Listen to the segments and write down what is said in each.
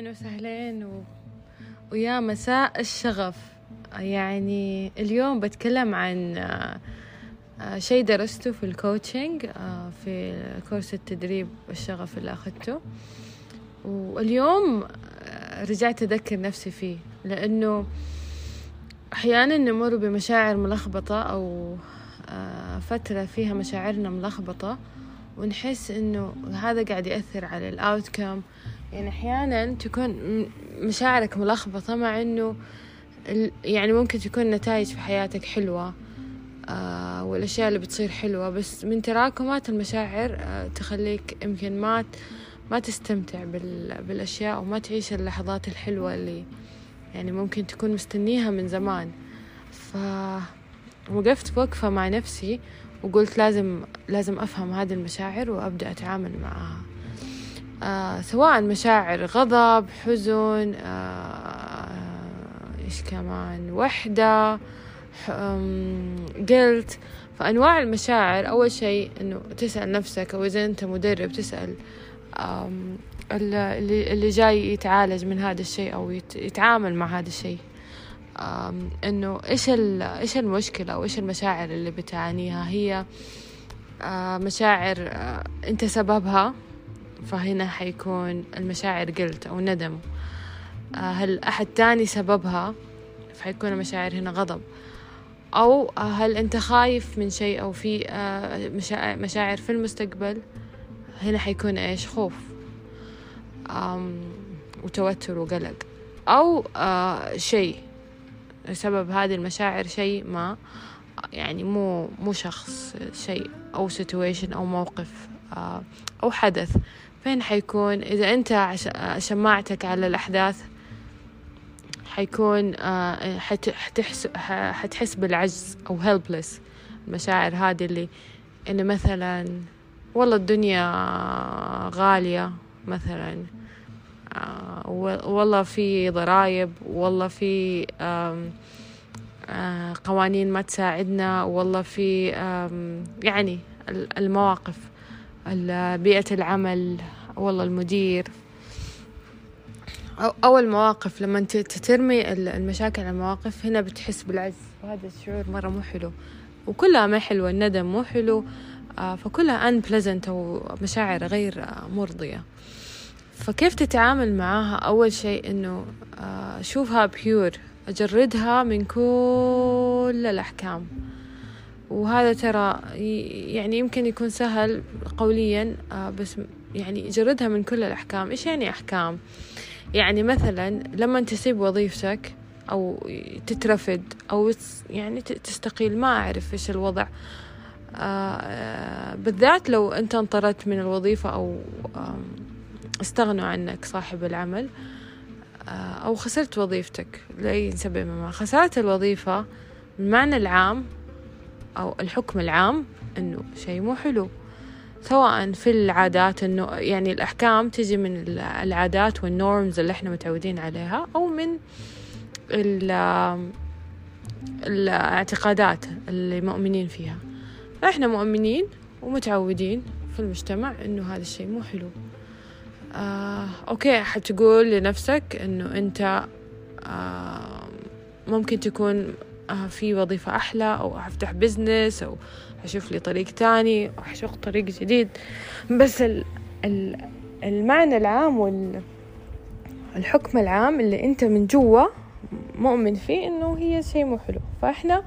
أهلين وسهلين و... ويا مساء الشغف. يعني اليوم بتكلم عن آه، آه، شيء درسته في الكوتشنج آه، في كورس التدريب الشغف اللي أخذته. واليوم رجعت أذكر نفسي فيه. لأنه أحيانا نمر بمشاعر ملخبطة أو فترة فيها مشاعرنا ملخبطة ونحس إنه هذا قاعد يأثر على الأوتكم يعني أحيانا تكون مشاعرك ملخبطة مع إنه يعني ممكن تكون نتائج في حياتك حلوة آه والأشياء اللي بتصير حلوة بس من تراكمات المشاعر آه تخليك يمكن ما ما تستمتع بالأشياء وما تعيش اللحظات الحلوة اللي يعني ممكن تكون مستنيها من زمان. فوقفت وقفة مع نفسي وقلت لازم لازم أفهم هذه المشاعر وأبدأ أتعامل معها. آه سواء مشاعر غضب حزن آه إيش كمان وحدة قلت فأنواع المشاعر أول شيء إنه تسأل نفسك أو إذا أنت مدرب تسأل اللي, اللي جاي يتعالج من هذا الشيء أو يتعامل مع هذا الشيء. إنه إيش إيش المشكلة أو إيش المشاعر اللي بتعانيها؟ هي آه، مشاعر آه، أنت سببها. فهنا حيكون المشاعر قلت أو ندم. آه، هل أحد تاني سببها؟ فحيكون المشاعر هنا غضب. أو هل أنت خايف من شيء أو في مشاعر في المستقبل؟ هنا حيكون إيش؟ خوف. وتوتر وقلق. أو شيء. سبب هذه المشاعر شيء ما يعني مو مو شخص شيء أو situation أو موقف آه، أو حدث. فين حيكون؟ إذا أنت شماعتك على الأحداث حيكون آه، حتحس بالعجز أو helpless. المشاعر هذه اللي إنه مثلا والله الدنيا غالية مثلا آه، والله في ضرائب والله في آه، قوانين ما تساعدنا والله في يعني المواقف. بيئة العمل والله المدير. أو المواقف لما أنت ترمي المشاكل على المواقف هنا بتحس بالعجز وهذا الشعور مرة مو حلو. وكلها ما حلوة الندم مو حلو. آه، فكلها unpleasant أو مشاعر غير مرضية. فكيف تتعامل معاها؟ أول شيء إنه آه، شوفها بيور أجردها من كل الأحكام. وهذا ترى يعني يمكن يكون سهل قوليا آه، بس يعني جردها من كل الأحكام. إيش يعني أحكام؟ يعني مثلا لما تسيب وظيفتك أو تترفد أو يعني تستقيل ما أعرف إيش الوضع. آه، بالذات لو أنت انطردت من الوظيفة أو استغنوا عنك صاحب العمل آه، أو خسرت وظيفتك. لأي سبب ما خسارة الوظيفة المعنى العام أو الحكم العام إنه شيء مو حلو. سواء في العادات إنه يعني الأحكام تجي من العادات والنورمز اللي إحنا متعودين عليها أو من الاعتقادات اللي مؤمنين فيها. إحنا مؤمنين ومتعودين في المجتمع إنه هذا الشيء مو حلو. آه، okay حتقول لنفسك إنه أنت آه، ممكن تكون في وظيفة أحلى أو أفتح business أو أشوف لي طريق تاني أو أشوف طريق جديد. بس ال ال المعنى العام والحكم العام اللي أنت من جوا مؤمن فيه إنه هي شيء مو حلو. فإحنا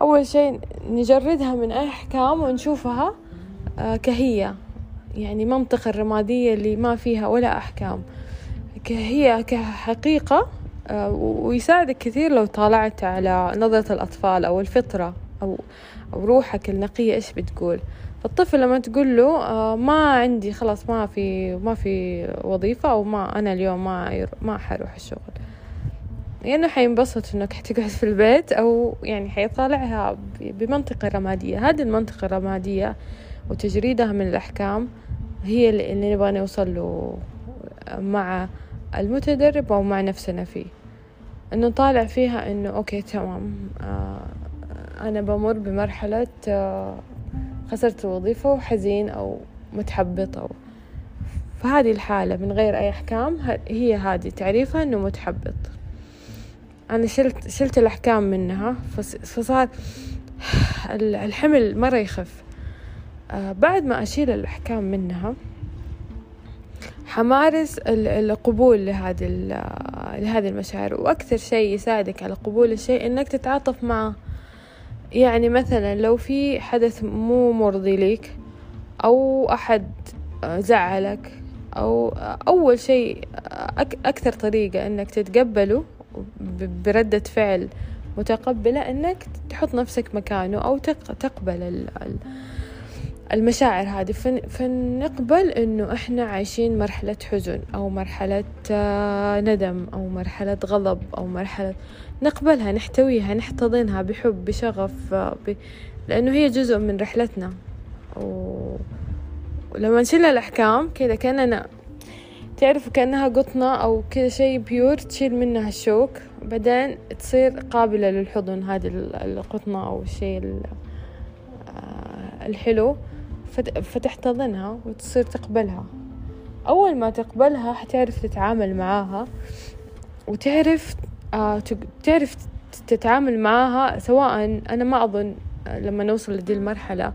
أول شيء نجردها من أي أحكام ونشوفها آه، كهي يعني منطقة الرمادية اللي ما فيها ولا أحكام. هي كحقيقة آه، ويساعدك كثير لو طالعت على نظرة الأطفال أو الفطرة أو أو روحك النقية إيش بتقول. فالطفل لما تقول له آه، ما عندي خلاص ما في ما في وظيفة أو ما أنا اليوم ما ما حروح الشغل. يا إنه حينبسط إنك حتقعد في البيت أو يعني حيطالعها بمنطقة رمادية. هذه المنطقة الرمادية وتجريدها من الأحكام هي اللي نبغى نوصل له مع المتدرب أو مع نفسنا فيه. إنه طالع فيها إنه أوكي تمام. آه أنا بمر بمرحلة آه خسرت الوظيفة وحزين أو متحبط أو فهذه الحالة من غير أي أحكام هي هذه تعريفها إنه متحبط. أنا شلت شلت الأحكام منها فصار الحمل مرة يخف. آه بعد ما أشيل الأحكام منها حمارس القبول لهذه المشاعر. وأكثر شيء يساعدك على قبول الشيء إنك تتعاطف معه يعني مثلا لو في حدث مو مرضي لك أو أحد زعلك أو أول شيء أكثر طريقة إنك تتقبله بردة فعل متقبلة إنك تحط نفسك مكانه أو تقبل المشاعر هذه. فنقبل إنه إحنا عايشين مرحلة حزن أو مرحلة آه، ندم أو مرحلة غضب أو مرحلة نقبلها نحتويها نحتضنها بحب بشغف آه، ب... لأنه هي جزء من رحلتنا. و... ولما نشيل الأحكام كذا كأننا تعرفوا كأنها قطنة أو كذا شيء بيور تشيل منها الشوك بعدين تصير قابلة للحضن هذه القطنة أو الشيء آه، الحلو. فتحتضنها وتصير تقبلها. أول ما تقبلها حتعرف تتعامل معاها وتعرف آه تعرف تتعامل معاها سواء أنا ما أظن لما نوصل لدي المرحلة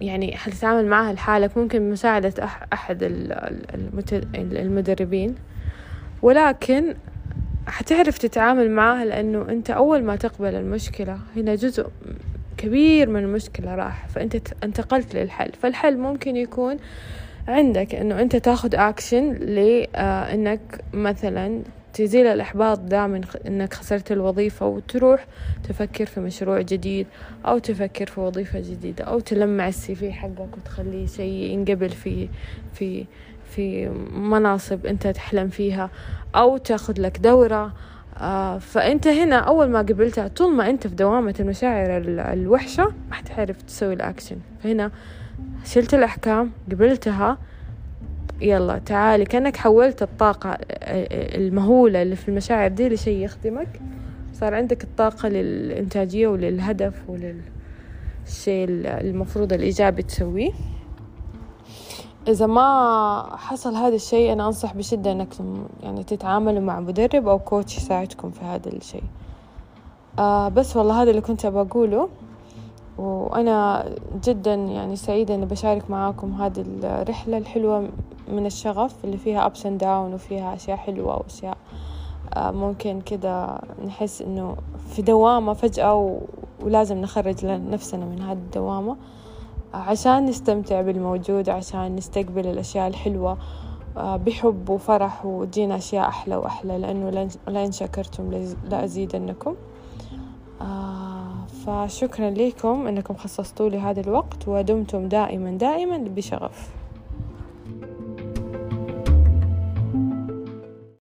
يعني حتتعامل معاها لحالك ممكن بمساعدة أحد المدربين. ولكن حتعرف تتعامل معاها لأنه أنت أول ما تقبل المشكلة هنا جزء كبير من المشكلة راح فأنت انتقلت للحل. فالحل ممكن يكون عندك أنه أنت تاخد أكشن لأنك مثلا تزيل الإحباط ده من إنك خسرت الوظيفة وتروح تفكر في مشروع جديد أو تفكر في وظيفة جديدة أو تلمع ال CV حقك وتخليه شيء ينقبل في في في مناصب أنت تحلم فيها أو تاخذ لك دورة آه فأنت هنا أول ما قبلتها طول ما أنت في دوامة المشاعر الوحشة ما حتعرف تسوي الأكشن. فهنا شلت الأحكام قبلتها يلا تعالي كأنك حولت الطاقة المهولة اللي في المشاعر دي لشيء يخدمك. صار عندك الطاقة للإنتاجية وللهدف وللشيء المفروض الإيجابي تسويه. إذا ما حصل هذا الشيء أنا أنصح بشدة أنكم يعني تتعاملوا مع مدرب أو كوتش يساعدكم في هذا الشيء. آه بس والله هذا اللي كنت أقوله. وأنا جدا يعني سعيدة إني بشارك معاكم هذه الرحلة الحلوة من الشغف اللي فيها ups and down وفيها أشياء حلوة وأشياء آه، ممكن كده نحس إنه في دوامة فجأة ولازم نخرج نفسنا من هذه الدوامة. عشان نستمتع بالموجود عشان نستقبل الأشياء الحلوة آه، بحب وفرح وتجينا أشياء أحلى وأحلى لأنه لئن شكرتم لأزيدنكم آه، فشكرا لكم أنكم خصصتوا لي هذا الوقت ودمتم دائما دائما بشغف.